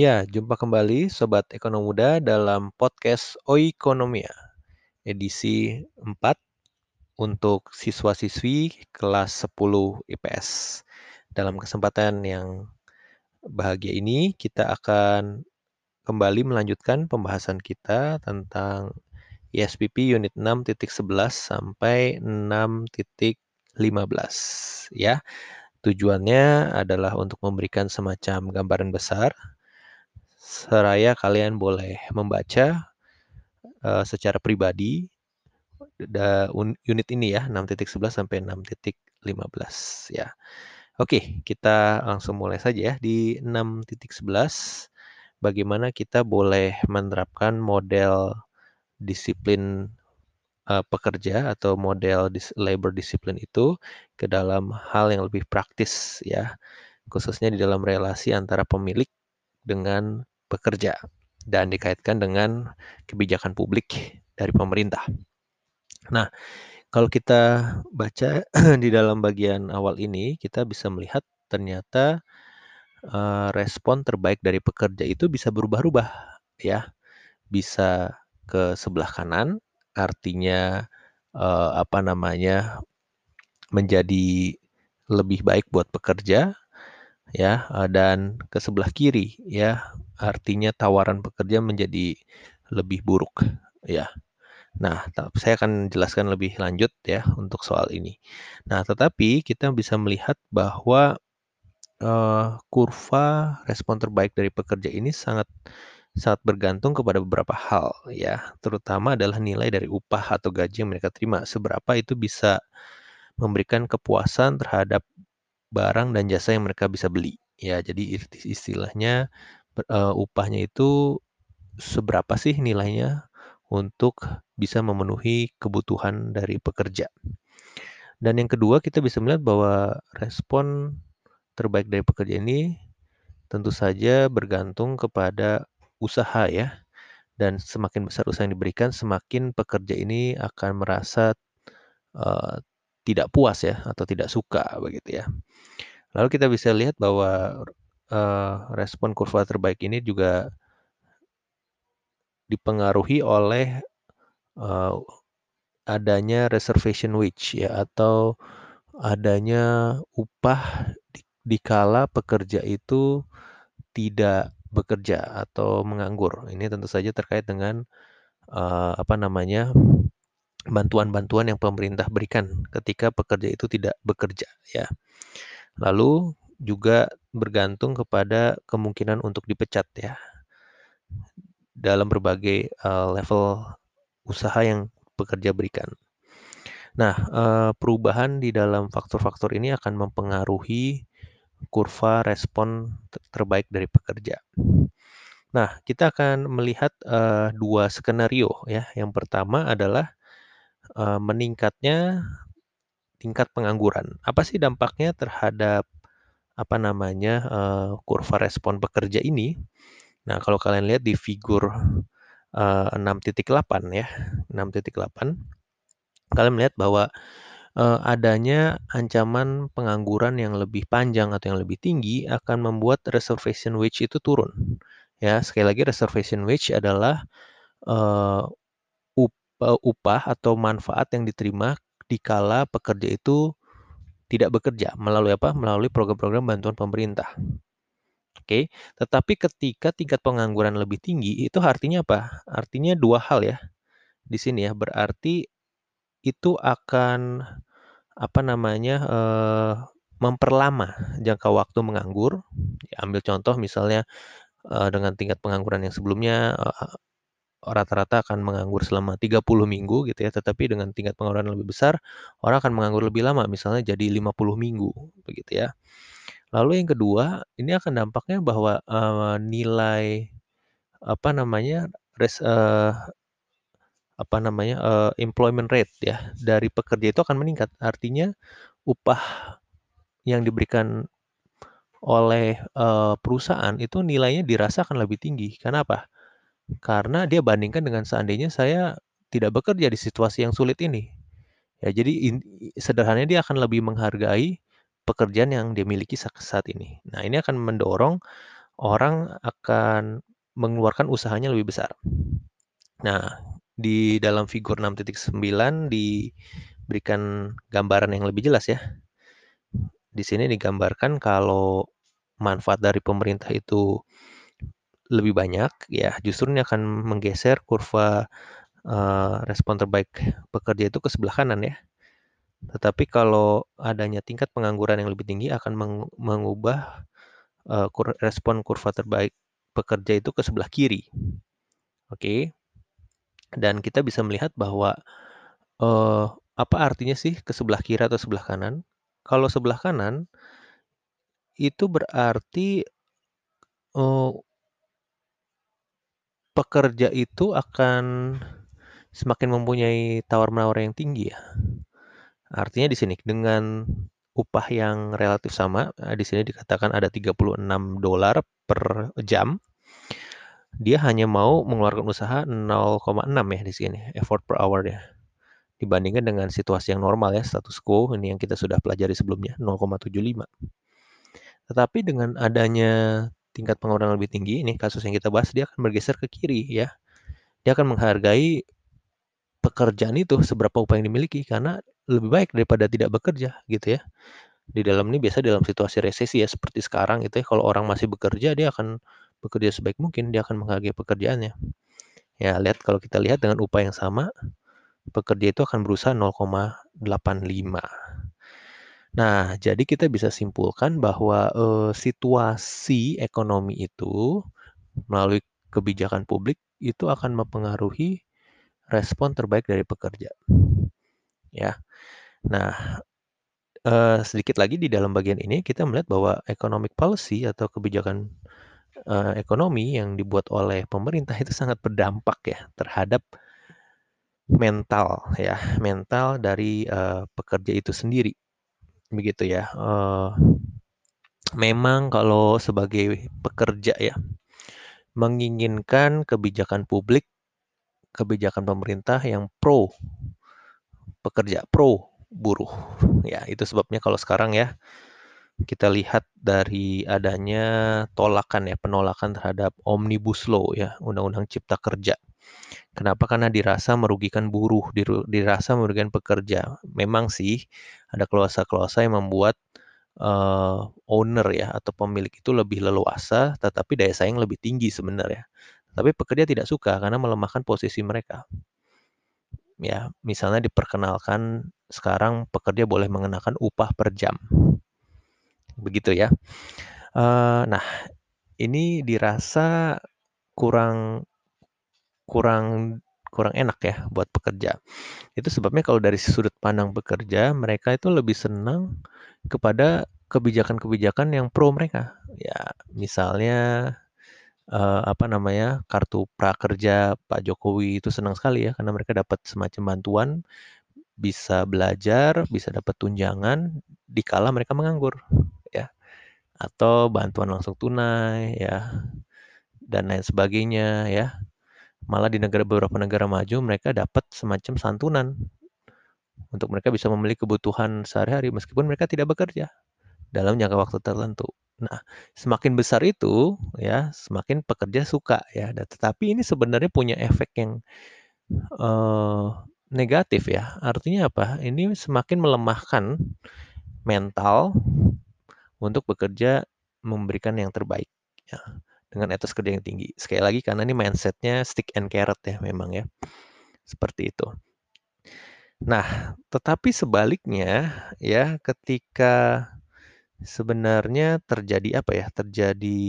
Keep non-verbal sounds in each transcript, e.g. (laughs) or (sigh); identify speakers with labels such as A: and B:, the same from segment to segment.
A: Ya, jumpa kembali Sobat Ekonom Muda dalam podcast Oikonomia, edisi 4 untuk siswa-siswi kelas 10 IPS. Dalam kesempatan yang bahagia ini, kita akan kembali melanjutkan pembahasan kita tentang ISPP unit 6.11 sampai 6.15 ya. Tujuannya adalah untuk memberikan semacam gambaran besar seraya kalian boleh membaca uh, secara pribadi da, un, unit ini ya 6.11 sampai 6.15 ya. Oke, kita langsung mulai saja ya di 6.11 bagaimana kita boleh menerapkan model disiplin uh, pekerja atau model dis labor discipline itu ke dalam hal yang lebih praktis ya khususnya di dalam relasi antara pemilik dengan pekerja dan dikaitkan dengan kebijakan publik dari pemerintah. Nah, kalau kita baca (clears throat) di dalam bagian awal ini, kita bisa melihat ternyata uh, respon terbaik dari pekerja itu bisa berubah-ubah, ya. Bisa ke sebelah kanan, artinya uh, apa namanya menjadi lebih baik buat pekerja, ya dan ke sebelah kiri ya artinya tawaran pekerja menjadi lebih buruk ya. Nah, saya akan jelaskan lebih lanjut ya untuk soal ini. Nah, tetapi kita bisa melihat bahwa uh, kurva respon terbaik dari pekerja ini sangat sangat bergantung kepada beberapa hal ya, terutama adalah nilai dari upah atau gaji yang mereka terima. Seberapa itu bisa memberikan kepuasan terhadap barang dan jasa yang mereka bisa beli. Ya, jadi istilahnya uh, upahnya itu seberapa sih nilainya untuk bisa memenuhi kebutuhan dari pekerja. Dan yang kedua, kita bisa melihat bahwa respon terbaik dari pekerja ini tentu saja bergantung kepada usaha ya. Dan semakin besar usaha yang diberikan, semakin pekerja ini akan merasa uh, tidak puas ya atau tidak suka begitu ya. Lalu kita bisa lihat bahwa uh, respon kurva terbaik ini juga dipengaruhi oleh uh, adanya reservation wage ya atau adanya upah di, dikala pekerja itu tidak bekerja atau menganggur. Ini tentu saja terkait dengan uh, apa namanya bantuan-bantuan yang pemerintah berikan ketika pekerja itu tidak bekerja ya. Lalu juga bergantung kepada kemungkinan untuk dipecat ya dalam berbagai uh, level usaha yang pekerja berikan. Nah, uh, perubahan di dalam faktor-faktor ini akan mempengaruhi kurva respon terbaik dari pekerja. Nah, kita akan melihat uh, dua skenario ya. Yang pertama adalah uh, meningkatnya tingkat pengangguran. Apa sih dampaknya terhadap apa namanya uh, kurva respon pekerja ini? Nah, kalau kalian lihat di figur uh, 6.8 ya, 6.8, kalian melihat bahwa uh, adanya ancaman pengangguran yang lebih panjang atau yang lebih tinggi akan membuat reservation wage itu turun. Ya, sekali lagi reservation wage adalah uh, upah atau manfaat yang diterima dikala pekerja itu tidak bekerja melalui apa? Melalui program-program bantuan pemerintah. Oke, tetapi ketika tingkat pengangguran lebih tinggi itu artinya apa? Artinya dua hal ya. Di sini ya, berarti itu akan apa namanya? Eh, memperlama jangka waktu menganggur. Ambil contoh misalnya eh, dengan tingkat pengangguran yang sebelumnya eh, rata-rata akan menganggur selama 30 minggu gitu ya, tetapi dengan tingkat pengangguran lebih besar, orang akan menganggur lebih lama, misalnya jadi 50 minggu, begitu ya. Lalu yang kedua, ini akan dampaknya bahwa uh, nilai apa namanya res, uh, apa namanya uh, employment rate ya dari pekerja itu akan meningkat. Artinya upah yang diberikan oleh uh, perusahaan itu nilainya dirasa akan lebih tinggi. Kenapa? Karena dia bandingkan dengan seandainya saya tidak bekerja di situasi yang sulit ini. Ya, jadi in, sederhananya dia akan lebih menghargai pekerjaan yang dia miliki saat ini. Nah, ini akan mendorong orang akan mengeluarkan usahanya lebih besar. Nah, di dalam figur 6.9 diberikan gambaran yang lebih jelas ya. Di sini digambarkan kalau manfaat dari pemerintah itu lebih banyak, ya justru ini akan menggeser kurva uh, respon terbaik pekerja itu ke sebelah kanan ya. Tetapi kalau adanya tingkat pengangguran yang lebih tinggi akan meng mengubah uh, kur respon kurva terbaik pekerja itu ke sebelah kiri. Oke. Dan kita bisa melihat bahwa uh, apa artinya sih ke sebelah kiri atau sebelah kanan? Kalau sebelah kanan itu berarti uh, pekerja itu akan semakin mempunyai tawar-menawar yang tinggi ya. Artinya di sini dengan upah yang relatif sama, eh, di sini dikatakan ada 36 dolar per jam. Dia hanya mau mengeluarkan usaha 0,6 ya di sini, effort per hour ya. Dibandingkan dengan situasi yang normal ya, status quo ini yang kita sudah pelajari sebelumnya, 0,75. Tetapi dengan adanya tingkat pengangguran lebih tinggi, ini kasus yang kita bahas, dia akan bergeser ke kiri ya. Dia akan menghargai pekerjaan itu seberapa upah yang dimiliki karena lebih baik daripada tidak bekerja gitu ya. Di dalam ini biasa dalam situasi resesi ya seperti sekarang itu ya kalau orang masih bekerja dia akan bekerja sebaik mungkin, dia akan menghargai pekerjaannya. Ya, lihat kalau kita lihat dengan upah yang sama, pekerja itu akan berusaha 0,85. Nah, jadi kita bisa simpulkan bahwa eh, situasi ekonomi itu melalui kebijakan publik itu akan mempengaruhi respon terbaik dari pekerja. Ya. Nah, uh, sedikit lagi di dalam bagian ini kita melihat bahwa economic policy atau kebijakan uh, ekonomi yang dibuat oleh pemerintah itu sangat berdampak ya terhadap mental ya, mental dari uh, pekerja itu sendiri. Begitu ya. Uh, memang kalau sebagai pekerja ya menginginkan kebijakan publik, kebijakan pemerintah yang pro pekerja, pro buruh. Ya, itu sebabnya kalau sekarang ya kita lihat dari adanya tolakan ya, penolakan terhadap Omnibus Law ya, Undang-Undang Cipta Kerja. Kenapa? Karena dirasa merugikan buruh, dirasa merugikan pekerja. Memang sih ada klausa-klausa yang membuat uh, owner ya atau pemilik itu lebih leluasa, tetapi daya saing lebih tinggi sebenarnya. Tapi pekerja tidak suka karena melemahkan posisi mereka ya misalnya diperkenalkan sekarang pekerja boleh mengenakan upah per jam begitu ya uh, nah ini dirasa kurang kurang kurang enak ya buat pekerja itu sebabnya kalau dari sudut pandang pekerja mereka itu lebih senang kepada kebijakan-kebijakan yang pro mereka ya misalnya uh, apa namanya, kartu prakerja Pak Jokowi itu senang sekali ya, karena mereka dapat semacam bantuan, bisa belajar, bisa dapat tunjangan dikala mereka menganggur, ya. Atau bantuan langsung tunai ya, dan lain sebagainya ya. Malah di negara beberapa negara maju mereka dapat semacam santunan untuk mereka bisa membeli kebutuhan sehari-hari meskipun mereka tidak bekerja dalam jangka waktu tertentu. Nah, semakin besar itu ya, semakin pekerja suka ya. Tetapi ini sebenarnya punya efek yang uh, negatif ya. Artinya apa? Ini semakin melemahkan mental untuk bekerja memberikan yang terbaik ya dengan etos kerja yang tinggi. Sekali lagi karena ini mindsetnya stick and carrot ya memang ya. Seperti itu. Nah, tetapi sebaliknya ya ketika sebenarnya terjadi apa ya, terjadi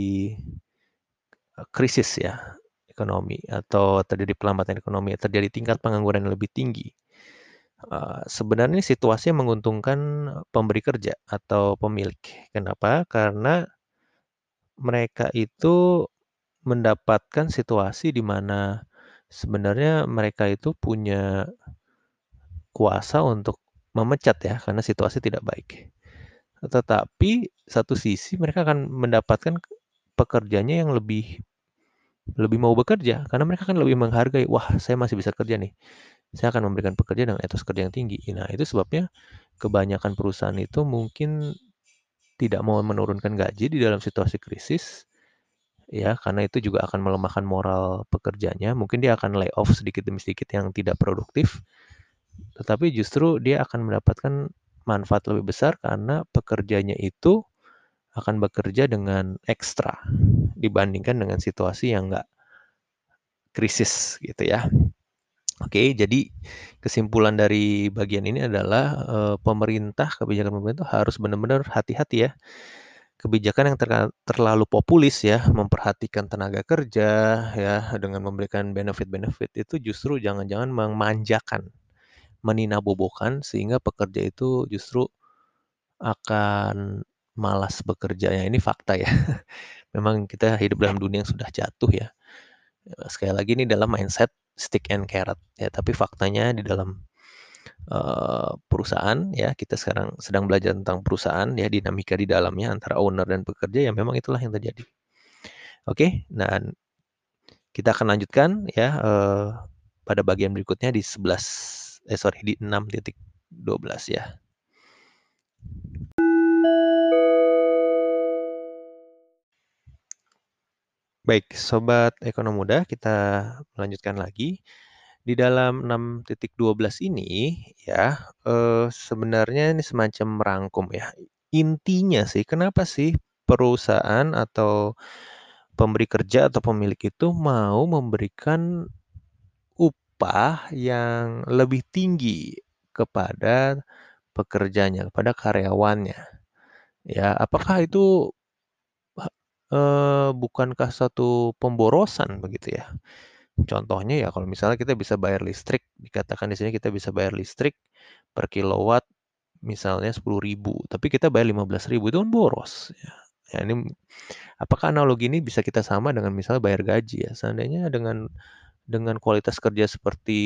A: eh, krisis ya ekonomi atau terjadi pelambatan ekonomi, terjadi tingkat pengangguran yang lebih tinggi. Uh, sebenarnya situasi menguntungkan pemberi kerja atau pemilik. Kenapa? Karena mereka itu mendapatkan situasi di mana sebenarnya mereka itu punya kuasa untuk memecat ya karena situasi tidak baik. Tetapi satu sisi mereka akan mendapatkan pekerjanya yang lebih lebih mau bekerja karena mereka akan lebih menghargai, wah saya masih bisa kerja nih. Saya akan memberikan pekerjaan dengan etos kerja yang tinggi. Nah, itu sebabnya kebanyakan perusahaan itu mungkin tidak mau menurunkan gaji di dalam situasi krisis ya karena itu juga akan melemahkan moral pekerjanya. Mungkin dia akan lay off sedikit demi sedikit yang tidak produktif, tetapi justru dia akan mendapatkan manfaat lebih besar karena pekerjanya itu akan bekerja dengan ekstra dibandingkan dengan situasi yang enggak krisis gitu ya. Oke, jadi kesimpulan dari bagian ini adalah eh, pemerintah, kebijakan pemerintah harus benar-benar hati-hati ya. Kebijakan yang terlalu populis ya, memperhatikan tenaga kerja ya dengan memberikan benefit-benefit itu justru jangan-jangan memanjakan, meninabobokan sehingga pekerja itu justru akan malas bekerja ya. Ini fakta ya. (laughs) Memang kita hidup dalam dunia yang sudah jatuh ya. Sekali lagi ini dalam mindset stick and carrot ya, tapi faktanya di dalam uh, perusahaan ya, kita sekarang sedang belajar tentang perusahaan ya, dinamika di dalamnya antara owner dan pekerja ya memang itulah yang terjadi. Oke, dan kita akan lanjutkan ya uh, pada bagian berikutnya di 11 eh sorry di 6.12 ya. Baik, sobat ekonom muda, kita melanjutkan lagi. Di dalam 6.12 ini ya, eh, sebenarnya ini semacam merangkum ya. Intinya sih, kenapa sih perusahaan atau pemberi kerja atau pemilik itu mau memberikan upah yang lebih tinggi kepada pekerjanya, kepada karyawannya. Ya, apakah itu uh, bukankah satu pemborosan begitu ya? Contohnya ya kalau misalnya kita bisa bayar listrik, dikatakan di sini kita bisa bayar listrik per kilowatt misalnya 10.000, tapi kita bayar 15.000 itu kan boros ya. Ya ini apakah analogi ini bisa kita sama dengan misalnya bayar gaji ya? Seandainya dengan dengan kualitas kerja seperti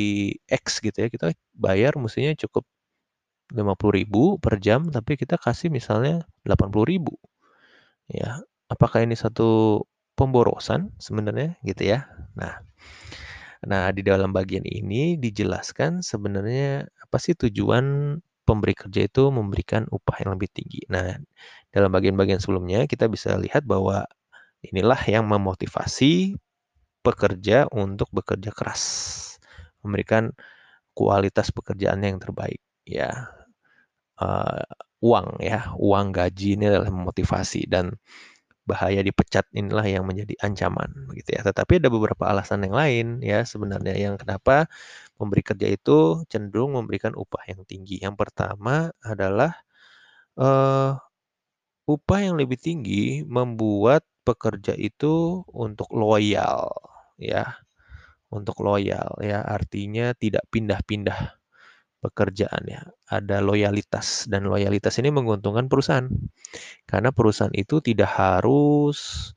A: X gitu ya, kita bayar mestinya cukup 50.000 per jam, tapi kita kasih misalnya 80.000. Ya, apakah ini satu pemborosan sebenarnya gitu ya. Nah, nah di dalam bagian ini dijelaskan sebenarnya apa sih tujuan pemberi kerja itu memberikan upah yang lebih tinggi. Nah, dalam bagian-bagian sebelumnya kita bisa lihat bahwa inilah yang memotivasi pekerja untuk bekerja keras, memberikan kualitas pekerjaannya yang terbaik ya. Uh, uang ya, uang gaji ini adalah memotivasi dan bahaya dipecat inilah yang menjadi ancaman gitu ya. Tetapi ada beberapa alasan yang lain ya sebenarnya yang kenapa memberi kerja itu cenderung memberikan upah yang tinggi. Yang pertama adalah uh, upah yang lebih tinggi membuat pekerja itu untuk loyal ya. Untuk loyal ya artinya tidak pindah-pindah pekerjaan ya. Ada loyalitas dan loyalitas ini menguntungkan perusahaan. Karena perusahaan itu tidak harus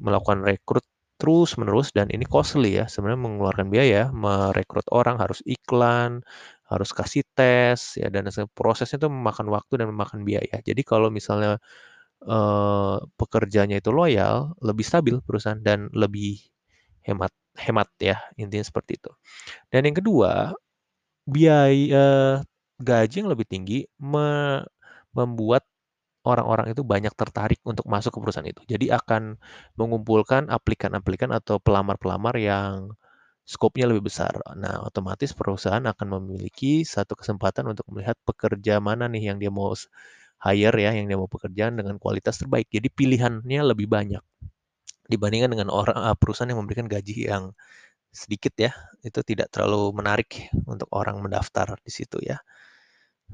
A: melakukan rekrut terus-menerus dan ini costly ya. Sebenarnya mengeluarkan biaya, merekrut orang harus iklan, harus kasih tes ya dan prosesnya itu memakan waktu dan memakan biaya. Jadi kalau misalnya eh, pekerjanya itu loyal, lebih stabil perusahaan dan lebih hemat hemat ya intinya seperti itu. Dan yang kedua, biaya gaji yang lebih tinggi me membuat orang-orang itu banyak tertarik untuk masuk ke perusahaan itu. Jadi akan mengumpulkan aplikan-aplikan atau pelamar-pelamar yang skopnya lebih besar. Nah, otomatis perusahaan akan memiliki satu kesempatan untuk melihat pekerja mana nih yang dia mau hire ya, yang dia mau pekerjaan dengan kualitas terbaik. Jadi pilihannya lebih banyak dibandingkan dengan orang perusahaan yang memberikan gaji yang sedikit ya, itu tidak terlalu menarik untuk orang mendaftar di situ ya.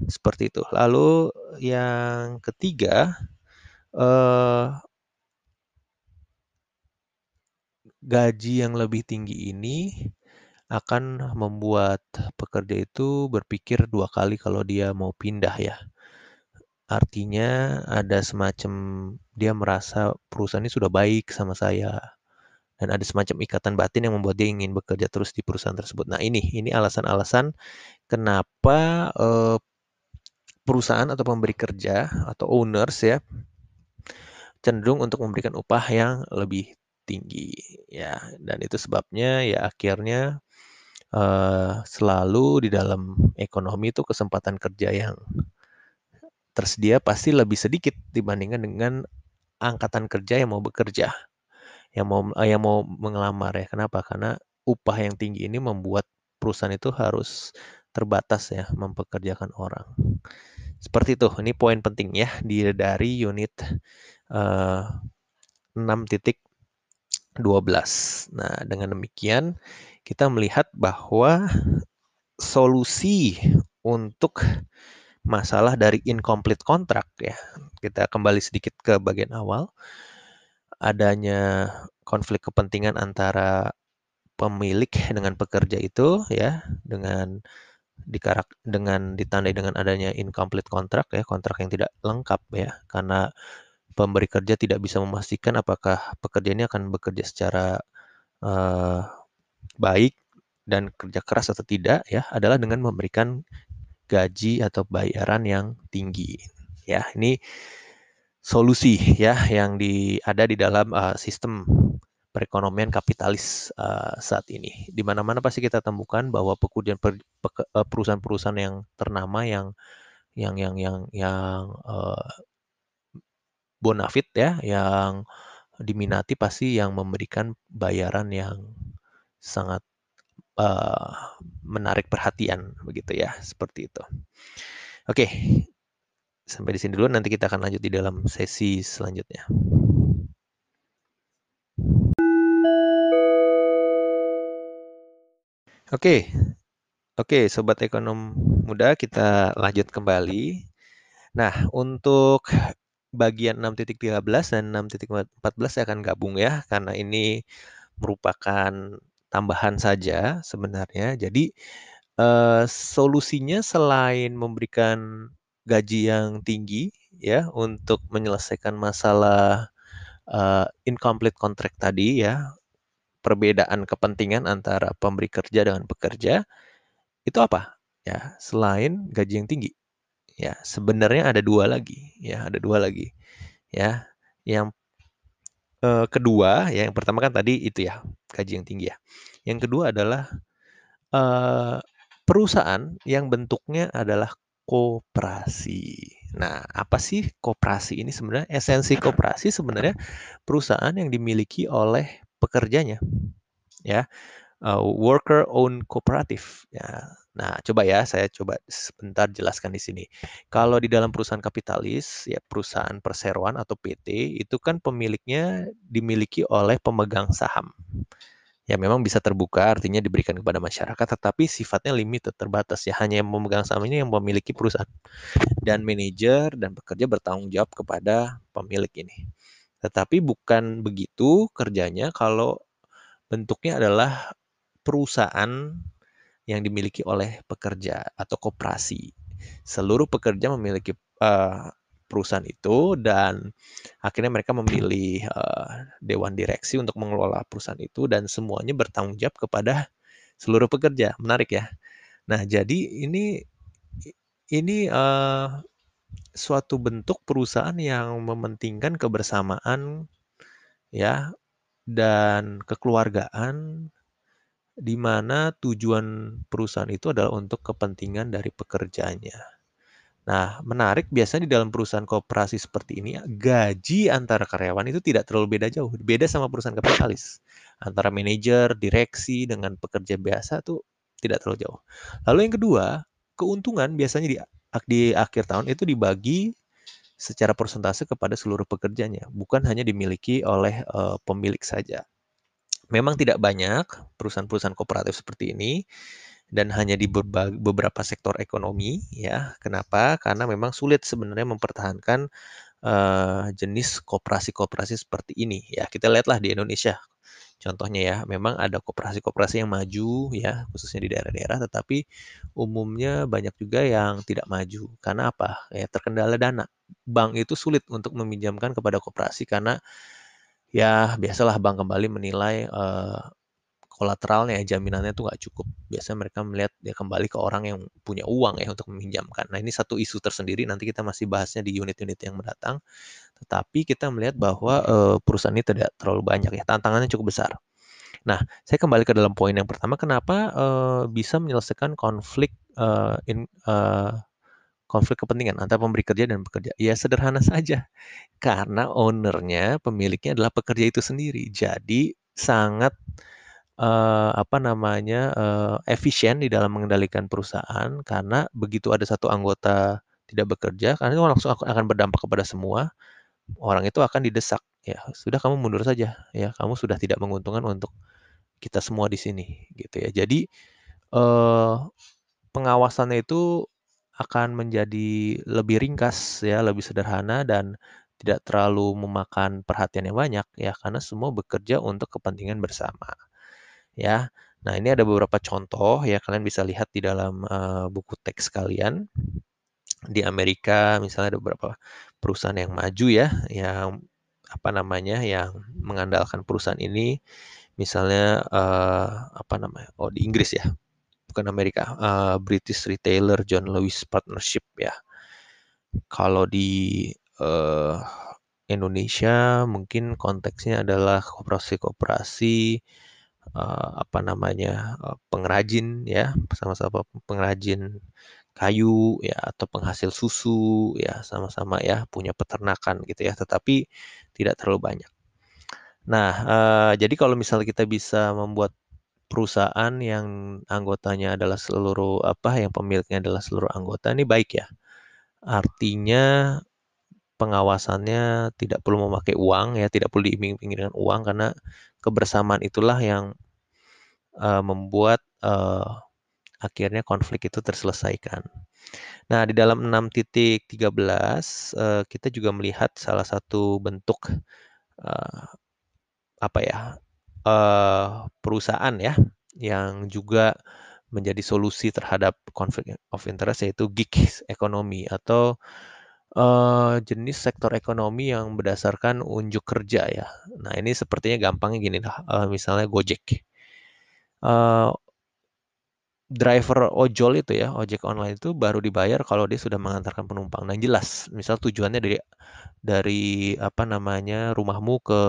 A: Seperti itu. Lalu yang ketiga, eh, gaji yang lebih tinggi ini akan membuat pekerja itu berpikir dua kali kalau dia mau pindah ya. Artinya ada semacam dia merasa perusahaan ini sudah baik sama saya dan ada semacam ikatan batin yang membuat dia ingin bekerja terus di perusahaan tersebut. Nah ini, ini alasan-alasan kenapa uh, perusahaan atau pemberi kerja atau owners ya cenderung untuk memberikan upah yang lebih tinggi ya dan itu sebabnya ya akhirnya uh, selalu di dalam ekonomi itu kesempatan kerja yang tersedia pasti lebih sedikit dibandingkan dengan angkatan kerja yang mau bekerja yang mau yang mau mengelamar ya. Kenapa? Karena upah yang tinggi ini membuat perusahaan itu harus terbatas ya mempekerjakan orang. Seperti itu. Ini poin penting ya di dari unit uh, 6.12. Nah, dengan demikian kita melihat bahwa solusi untuk masalah dari incomplete contract ya. Kita kembali sedikit ke bagian awal. Adanya konflik kepentingan antara pemilik (laughs) dengan pekerja itu ya dengan dikarak dengan ditandai dengan adanya incomplete contract ya, kontrak yang tidak lengkap ya. Karena pemberi kerja tidak bisa memastikan apakah pekerja ini akan bekerja secara uh, baik dan kerja keras atau tidak ya adalah dengan memberikan gaji atau bayaran yang tinggi. Ya, ini solusi ya yang di, ada di dalam uh, sistem perekonomian kapitalis uh, saat ini. Di mana-mana pasti kita temukan bahwa per, perusahaan-perusahaan yang ternama yang yang yang yang yang uh, bonafit ya, yang diminati pasti yang memberikan bayaran yang sangat uh, menarik perhatian begitu ya, seperti itu. Oke, sampai di sini dulu. Nanti kita akan lanjut di dalam sesi selanjutnya. Oke, oke, sobat ekonom muda, kita lanjut kembali. Nah, untuk bagian 6.13 dan 6.14 saya akan gabung ya, karena ini merupakan tambahan saja sebenarnya. Jadi uh, solusinya selain memberikan gaji yang tinggi ya untuk menyelesaikan masalah uh, incomplete contract tadi ya, perbedaan kepentingan antara pemberi kerja dengan pekerja itu apa? Ya, selain gaji yang tinggi. Ya, sebenarnya ada dua lagi, ya, ada dua lagi. Ya, yang uh, kedua, ya yang pertama kan tadi itu ya, gaji yang tinggi ya. Yang kedua adalah uh, perusahaan yang bentuknya adalah koperasi. Nah, apa sih koperasi ini sebenarnya? Esensi koperasi sebenarnya perusahaan yang dimiliki oleh pekerjanya, ya, uh, worker own cooperative. Ya, Nah, coba ya, saya coba sebentar jelaskan di sini. Kalau di dalam perusahaan kapitalis, ya perusahaan perseroan atau PT, itu kan pemiliknya dimiliki oleh pemegang saham. Ya memang bisa terbuka, artinya diberikan kepada masyarakat, tetapi sifatnya limited, terbatas. Ya hanya yang memegang saham ini yang memiliki perusahaan. Dan manajer dan pekerja bertanggung jawab kepada pemilik ini. Tetapi bukan begitu kerjanya kalau bentuknya adalah perusahaan yang dimiliki oleh pekerja atau koperasi. Seluruh pekerja memiliki uh, perusahaan itu dan akhirnya mereka memilih uh, dewan direksi untuk mengelola perusahaan itu dan semuanya bertanggung jawab kepada seluruh pekerja. Menarik ya. Nah, jadi ini ini uh, suatu bentuk perusahaan yang mementingkan kebersamaan ya dan kekeluargaan di mana tujuan perusahaan itu adalah untuk kepentingan dari pekerjanya. Nah, menarik biasanya di dalam perusahaan kooperasi seperti ini, gaji antara karyawan itu tidak terlalu beda jauh. Beda sama perusahaan kapitalis. Antara manajer, direksi, dengan pekerja biasa tuh tidak terlalu jauh. Lalu yang kedua, keuntungan biasanya di, di akhir tahun itu dibagi secara persentase kepada seluruh pekerjanya, bukan hanya dimiliki oleh uh, pemilik saja. Memang tidak banyak perusahaan-perusahaan kooperatif seperti ini dan hanya di beberapa sektor ekonomi ya. Kenapa? Karena memang sulit sebenarnya mempertahankan uh, jenis kooperasi-kooperasi seperti ini ya. Kita lihatlah di Indonesia. Contohnya ya, memang ada kooperasi-kooperasi yang maju ya, khususnya di daerah-daerah, tetapi umumnya banyak juga yang tidak maju. Karena apa? Ya terkendala dana. Bank itu sulit untuk meminjamkan kepada kooperasi karena ya biasalah bank kembali menilai uh, kolateralnya ya jaminannya tuh nggak cukup. Biasanya mereka melihat dia kembali ke orang yang punya uang ya untuk meminjamkan. Nah ini satu isu tersendiri nanti kita masih bahasnya di unit-unit yang mendatang. Tetapi kita melihat bahwa uh, perusahaan ini tidak terlalu banyak ya tantangannya cukup besar. Nah saya kembali ke dalam poin yang pertama kenapa uh, bisa menyelesaikan konflik uh, in, uh, konflik kepentingan antara pemberi kerja dan pekerja? Ya sederhana saja, karena owner-nya, pemiliknya adalah pekerja itu sendiri. Jadi sangat, eee, apa namanya, eee, efisien di dalam mengendalikan perusahaan karena begitu ada satu anggota tidak bekerja, karena itu langsung akan berdampak kepada semua, orang itu akan didesak, ya sudah kamu mundur saja, ya kamu sudah tidak menguntungkan untuk kita semua di sini, gitu ya. Jadi, eee, pengawasannya itu akan menjadi lebih ringkas ya, lebih sederhana dan tidak terlalu memakan perhatian yang banyak ya, karena semua bekerja untuk kepentingan bersama, ya. Nah, ini ada beberapa contoh ya, kalian bisa lihat di dalam, eee, buku teks kalian. Di Amerika misalnya ada beberapa perusahaan yang maju ya, yang apa namanya, yang mengandalkan perusahaan ini, misalnya, eee, apa namanya, oh di Inggris ya, bukan Amerika, eee, British Retailer John Lewis Partnership ya. Kalau di, eee, Indonesia mungkin konteksnya adalah koperasi-koperasi, eee, apa namanya, eee, pengrajin ya, sama-sama pengrajin kayu ya, atau penghasil susu ya, sama-sama ya punya peternakan gitu ya, tetapi tidak terlalu banyak. Nah, eee, jadi kalau misalnya kita bisa membuat perusahaan yang anggotanya adalah seluruh apa, yang pemiliknya adalah seluruh anggota ini baik ya. Artinya pengawasannya tidak perlu memakai uang ya, tidak perlu diiming-imingi dengan uang karena kebersamaan itulah yang, eee, membuat, eee, akhirnya konflik itu terselesaikan. Nah, di dalam 6.13, eee, kita juga melihat salah satu bentuk, eee, apa ya, eee, perusahaan ya, yang juga menjadi solusi terhadap konflik of interest yaitu gig economy atau, eee, jenis sektor ekonomi yang berdasarkan unjuk kerja ya. Nah, ini sepertinya gampangnya gini lah, eee, misalnya Gojek. Eee driver ojol itu ya, ojek online itu baru dibayar kalau dia sudah mengantarkan penumpang. Nah, jelas, misal tujuannya dari dari apa namanya, rumahmu ke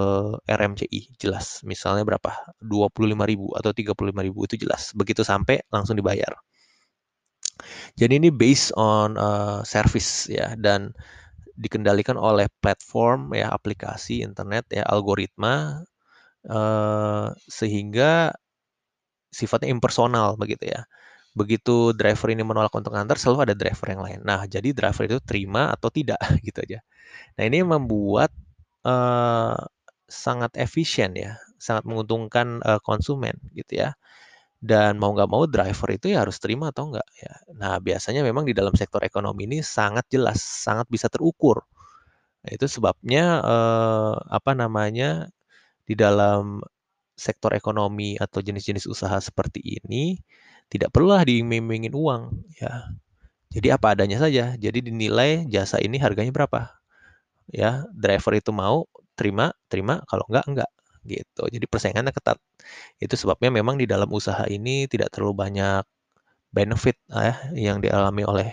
A: RMCI, jelas. Misalnya berapa, 25.000 atau 35.000 itu jelas. Begitu sampai langsung dibayar. Jadi ini based on, eee, service ya, dan dikendalikan oleh platform ya, aplikasi internet ya, algoritma, eee, sehingga sifatnya impersonal begitu ya. Begitu driver ini menolak untuk ngantar, selalu ada driver yang lain. Nah, jadi driver itu terima atau tidak, (laughs) gitu aja. Nah, ini membuat, eee, sangat efisien ya, sangat menguntungkan, eee, konsumen gitu ya. Dan mau nggak mau driver itu ya harus terima atau enggak ya. Nah, biasanya memang di dalam sektor ekonomi ini sangat jelas, sangat bisa terukur. Itu sebabnya, eee, apa namanya, di dalam sektor ekonomi atau jenis-jenis usaha seperti ini, tidak perlulah diiming-imingin uang, ya. Jadi apa adanya saja. Jadi dinilai jasa ini harganya berapa, ya. Driver itu mau, terima, terima, kalau enggak, enggak, gitu. Jadi persaingannya ketat. Itu sebabnya memang di dalam usaha ini tidak terlalu banyak benefit ya, yang dialami oleh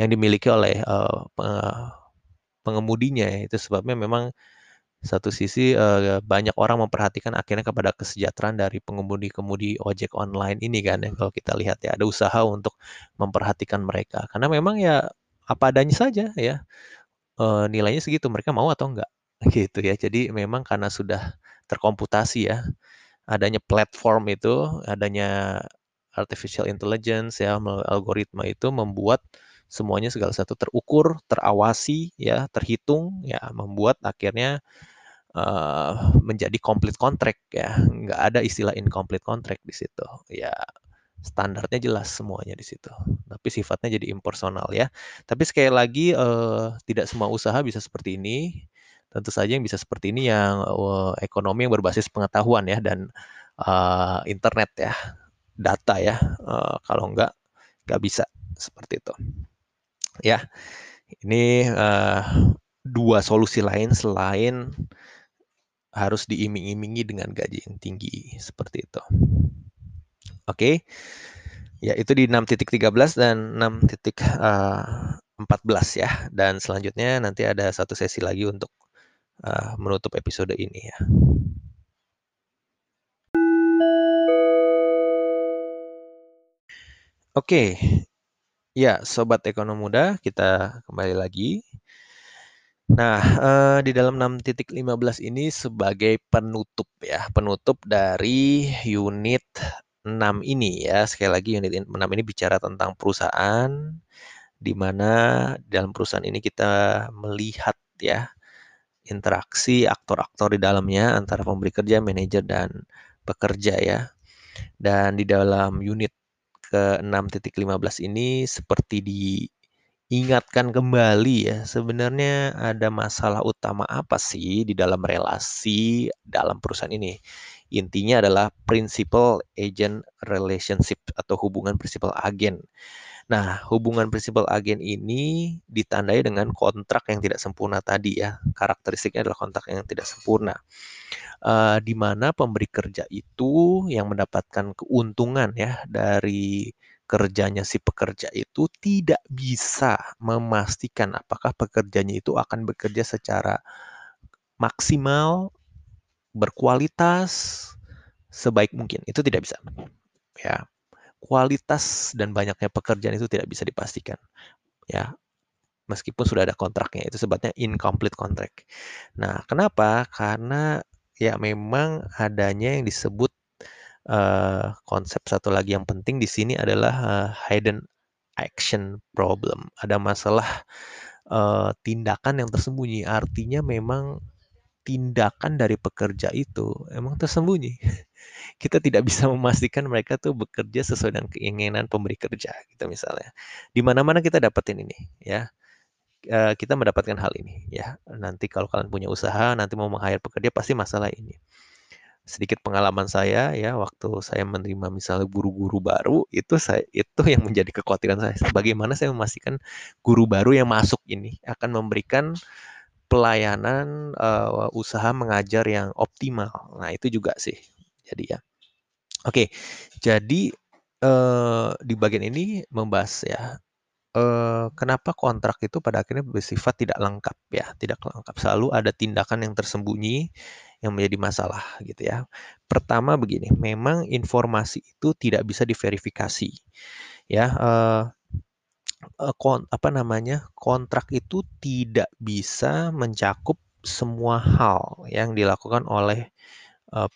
A: yang dimiliki oleh, pe pengemudinya ya. Itu sebabnya memang satu sisi, eee, banyak orang memperhatikan akhirnya kepada kesejahteraan dari pengemudi-kemudi ojek online ini kan ya, kalau kita lihat ya, ada usaha untuk memperhatikan mereka. Karena memang ya apa adanya saja ya, eee, nilainya segitu, mereka mau atau enggak, (laughs) gitu ya. Jadi memang karena sudah terkomputasi ya, adanya platform itu, adanya artificial intelligence ya, algoritma itu membuat semuanya segala satu terukur, terawasi ya, terhitung ya, membuat akhirnya eee, menjadi complete contract ya, nggak ada istilah incomplete contract di situ. Ya standarnya jelas semuanya di situ, tapi sifatnya jadi impersonal ya. Tapi sekali lagi, eee, tidak semua usaha bisa seperti ini. Tentu saja yang bisa seperti ini yang, eee, ekonomi yang berbasis pengetahuan ya dan, eee, internet ya, data ya, eee, kalau enggak, nggak bisa, seperti itu. Ya, ini, eee, 2 solusi lain selain harus diiming-imingi dengan gaji yang tinggi, seperti itu. Oke. Ya, itu di 6.13 dan 6.14 ya, dan selanjutnya nanti ada satu sesi lagi untuk, eee, menutup episode ini ya. Oke. Ya, sobat ekonom muda, kita kembali lagi. Nah, eee, di dalam 6.15 ini sebagai penutup ya, penutup dari unit 6 ini ya. Sekali lagi unit 6 ini bicara tentang perusahaan, di mana dalam perusahaan ini kita melihat ya, interaksi aktor-aktor di dalamnya antara pemberi kerja, manajer, dan pekerja ya. Dan di dalam unit ke-6.15 ini seperti diingatkan kembali ya, sebenarnya ada masalah utama apa sih di dalam relasi dalam perusahaan ini. Intinya adalah principal agent relationship atau hubungan principal agen. Nah, hubungan principal agen ini ditandai dengan kontrak yang tidak sempurna tadi ya. Karakteristiknya adalah kontrak yang tidak sempurna. Uh, di mana pemberi kerja itu yang mendapatkan keuntungan ya dari kerjanya si pekerja itu tidak bisa memastikan apakah pekerjanya itu akan bekerja secara maksimal, berkualitas, sebaik mungkin. Itu tidak bisa. Ya. Kualitas dan banyaknya pekerjaan itu tidak bisa dipastikan. Ya. Meskipun sudah ada kontraknya, itu sebabnya incomplete contract. Nah, kenapa? Karena ya memang adanya yang disebut uh, konsep satu lagi yang penting di sini adalah uh, hidden action problem. Ada masalah uh, tindakan yang tersembunyi. Artinya memang tindakan dari pekerja itu emang tersembunyi. (laughs) Kita tidak bisa (laughs) memastikan mereka tuh bekerja sesuai dengan keinginan pemberi kerja, gitu misalnya. Di mana-mana kita dapetin ini, ya kita mendapatkan hal ini ya. Nanti kalau kalian punya usaha, nanti mau meng-hire pekerja pasti masalah ini. Sedikit pengalaman saya ya waktu saya menerima misalnya guru-guru baru itu saya itu yang menjadi kekhawatiran saya. Bagaimana saya memastikan guru baru yang masuk ini akan memberikan pelayanan uh, usaha mengajar yang optimal. Nah, itu juga sih. Jadi ya. Oke. Jadi di bagian ini membahas ya kenapa kontrak itu pada akhirnya bersifat tidak lengkap ya, tidak lengkap. Selalu ada tindakan yang tersembunyi yang menjadi masalah gitu ya. Pertama begini, memang informasi itu tidak bisa diverifikasi ya. Uh, kon, apa namanya kontrak itu tidak bisa mencakup semua hal yang dilakukan oleh uh,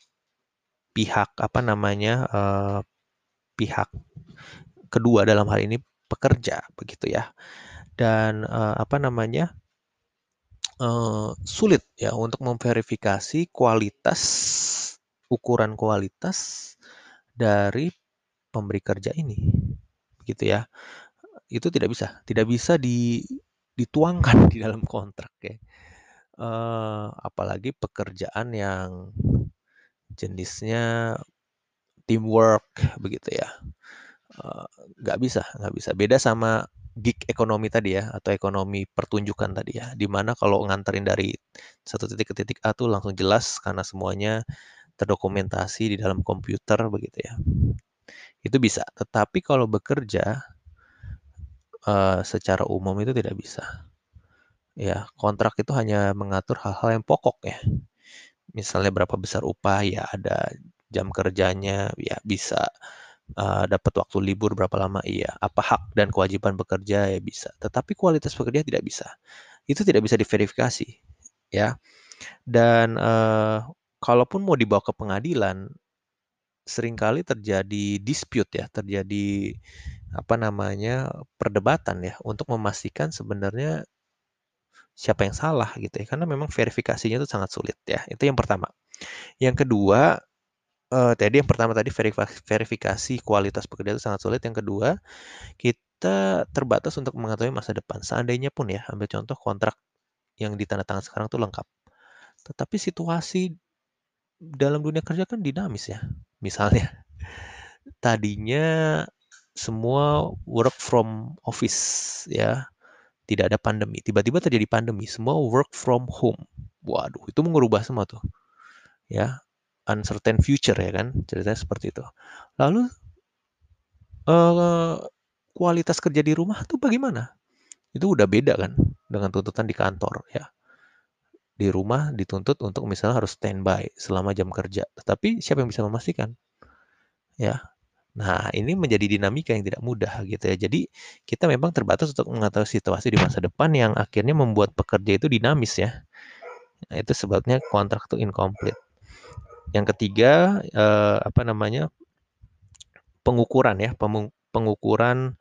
A: pihak apa namanya uh, pihak kedua dalam hal ini pekerja begitu ya. Dan uh, apa namanya uh, sulit ya untuk memverifikasi kualitas ukuran kualitas dari pemberi kerja ini gitu ya. Itu tidak bisa tidak bisa di, dituangkan (laughs) di dalam kontrak ya. Uh, apalagi pekerjaan yang jenisnya teamwork begitu ya. Nggak uh, bisa nggak bisa. Beda sama gig ekonomi tadi ya atau ekonomi pertunjukan tadi ya di mana kalau nganterin dari satu titik ke titik A tuh langsung jelas karena semuanya terdokumentasi di dalam komputer begitu ya. Itu bisa tetapi kalau bekerja uh, secara umum itu tidak bisa. Ya kontrak itu hanya mengatur hal-hal yang pokok ya misalnya berapa besar upah ya ada jam kerjanya ya bisa uh, dapat waktu libur berapa lama iya. Apa hak dan kewajiban bekerja ya bisa. Tetapi kualitas pekerja tidak bisa. Itu tidak bisa diverifikasi ya. Dan uh, kalaupun mau dibawa ke pengadilan sering kali terjadi dispute ya. Terjadi apa namanya perdebatan ya untuk memastikan sebenarnya siapa yang salah gitu ya karena memang verifikasinya itu sangat sulit ya itu yang pertama yang kedua uh, tadi yang pertama tadi verifikasi kualitas pekerja itu sangat sulit. Yang kedua, kita terbatas untuk mengetahui masa depan. Seandainya pun ya, ambil contoh kontrak yang ditandatangan sekarang itu lengkap. Tetapi situasi dalam dunia kerja kan dinamis ya. Misalnya, tadinya semua work from office ya, tidak ada pandemi. Tiba-tiba terjadi pandemi, semua work from home. Waduh, itu mengubah semua tuh. Ya, uncertain future ya kan ceritanya seperti itu lalu uh, kualitas kerja di rumah tuh bagaimana itu udah beda kan dengan tuntutan di kantor ya di rumah dituntut untuk misalnya harus standby selama jam kerja tetapi siapa yang bisa memastikan ya Nah, ini menjadi dinamika yang tidak mudah gitu ya. Jadi, kita memang terbatas untuk mengetahui situasi di masa depan yang akhirnya membuat pekerja itu dinamis ya. Nah, itu sebabnya kontrak itu incomplete. Yang ketiga, eh, apa namanya? pengukuran ya, pengukuran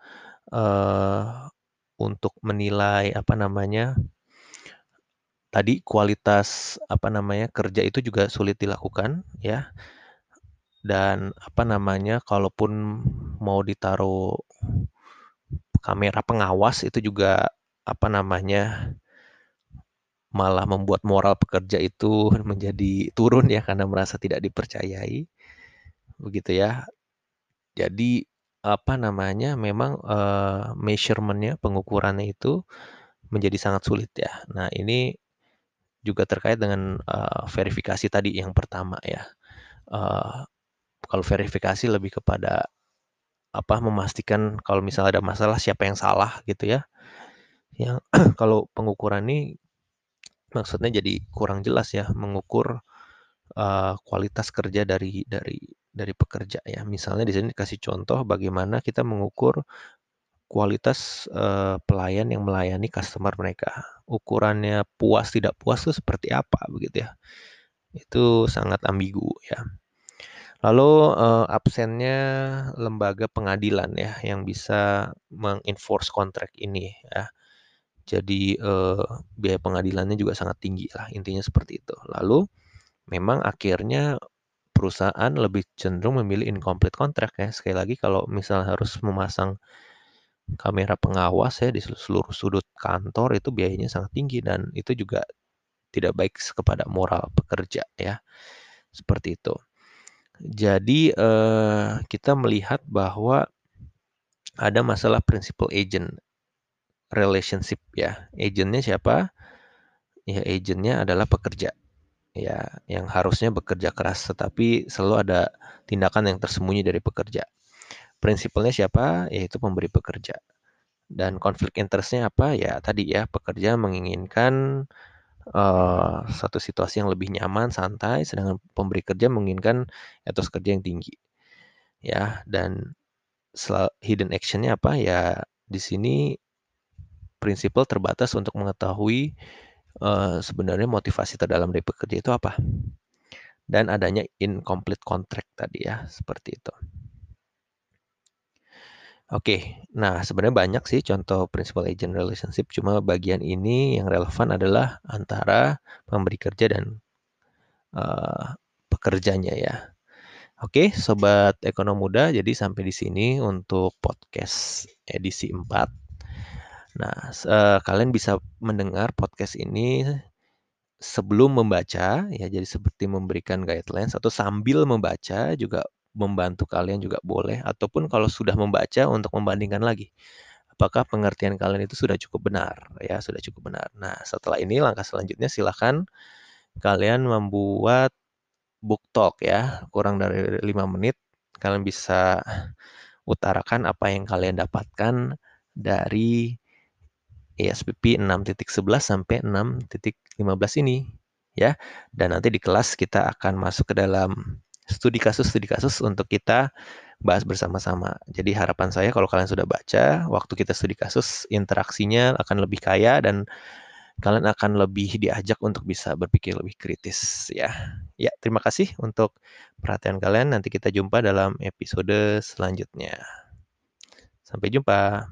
A: eh, untuk menilai apa namanya? tadi kualitas apa namanya? kerja itu juga sulit dilakukan ya. Dan apa namanya? kalaupun mau ditaruh kamera pengawas itu juga apa namanya? malah membuat moral pekerja itu (laughs) menjadi turun ya karena merasa tidak dipercayai. Begitu ya. Jadi apa namanya? memang uh, measurement-nya, pengukurannya itu menjadi sangat sulit ya. Nah, ini juga terkait dengan uh, verifikasi tadi yang pertama ya. Uh, kalau verifikasi lebih kepada apa memastikan kalau misalnya ada masalah siapa yang salah gitu ya. Yang (clears throat) kalau pengukuran ini maksudnya jadi kurang jelas ya mengukur uh, kualitas kerja dari dari dari pekerja ya. Misalnya di sini dikasih contoh bagaimana kita mengukur kualitas uh, pelayan yang melayani customer mereka. Ukurannya puas tidak puas itu seperti apa begitu ya. Itu sangat ambigu ya. Lalu uh, absennya lembaga pengadilan ya yang bisa mengenforce kontrak ini ya. Jadi uh, biaya pengadilannya juga sangat tinggi lah intinya seperti itu. Lalu memang akhirnya perusahaan lebih cenderung memilih incomplete kontrak ya. Sekali lagi kalau misal harus memasang kamera pengawas ya di seluruh sudut kantor itu biayanya sangat tinggi dan itu juga tidak baik kepada moral pekerja ya. Seperti itu. Jadi eh, kita melihat bahwa ada masalah principal agent relationship ya. Agentnya siapa? Ya agentnya adalah pekerja ya yang harusnya bekerja keras tetapi selalu ada tindakan yang tersembunyi dari pekerja. Prinsipalnya siapa? Yaitu pemberi pekerja. Dan konflik interestnya apa? Ya tadi ya pekerja menginginkan uh, satu situasi yang lebih nyaman, santai, sedangkan pemberi kerja menginginkan etos kerja yang tinggi. Ya, dan hidden actionnya apa? Ya di sini prinsipal terbatas untuk mengetahui uh, sebenarnya motivasi terdalam dari pekerja itu apa? Dan adanya incomplete contract tadi ya, seperti itu. Oke, nah sebenarnya banyak sih contoh principal agent relationship, cuma bagian ini yang relevan adalah antara pemberi kerja dan uh, pekerjanya ya. Oke, sobat ekonom muda, jadi sampai di sini untuk podcast edisi 4. Nah, uh, kalian bisa mendengar podcast ini sebelum membaca ya, jadi seperti memberikan guidelines atau sambil membaca juga membantu kalian juga boleh ataupun kalau sudah membaca untuk membandingkan lagi. Apakah pengertian kalian itu sudah cukup benar ya, sudah cukup benar. Nah, setelah ini langkah selanjutnya silahkan kalian membuat book talk ya, kurang dari lima menit. Kalian bisa utarakan apa yang kalian dapatkan dari ESPP 6.11 sampai 6.15 ini ya. Dan nanti di kelas kita akan masuk ke dalam studi kasus studi kasus untuk kita bahas bersama-sama. Jadi harapan saya kalau kalian sudah baca, waktu kita studi kasus interaksinya akan lebih kaya dan kalian akan lebih diajak untuk bisa berpikir lebih kritis ya. Ya, terima kasih untuk perhatian kalian. Nanti kita jumpa dalam episode selanjutnya. Sampai jumpa.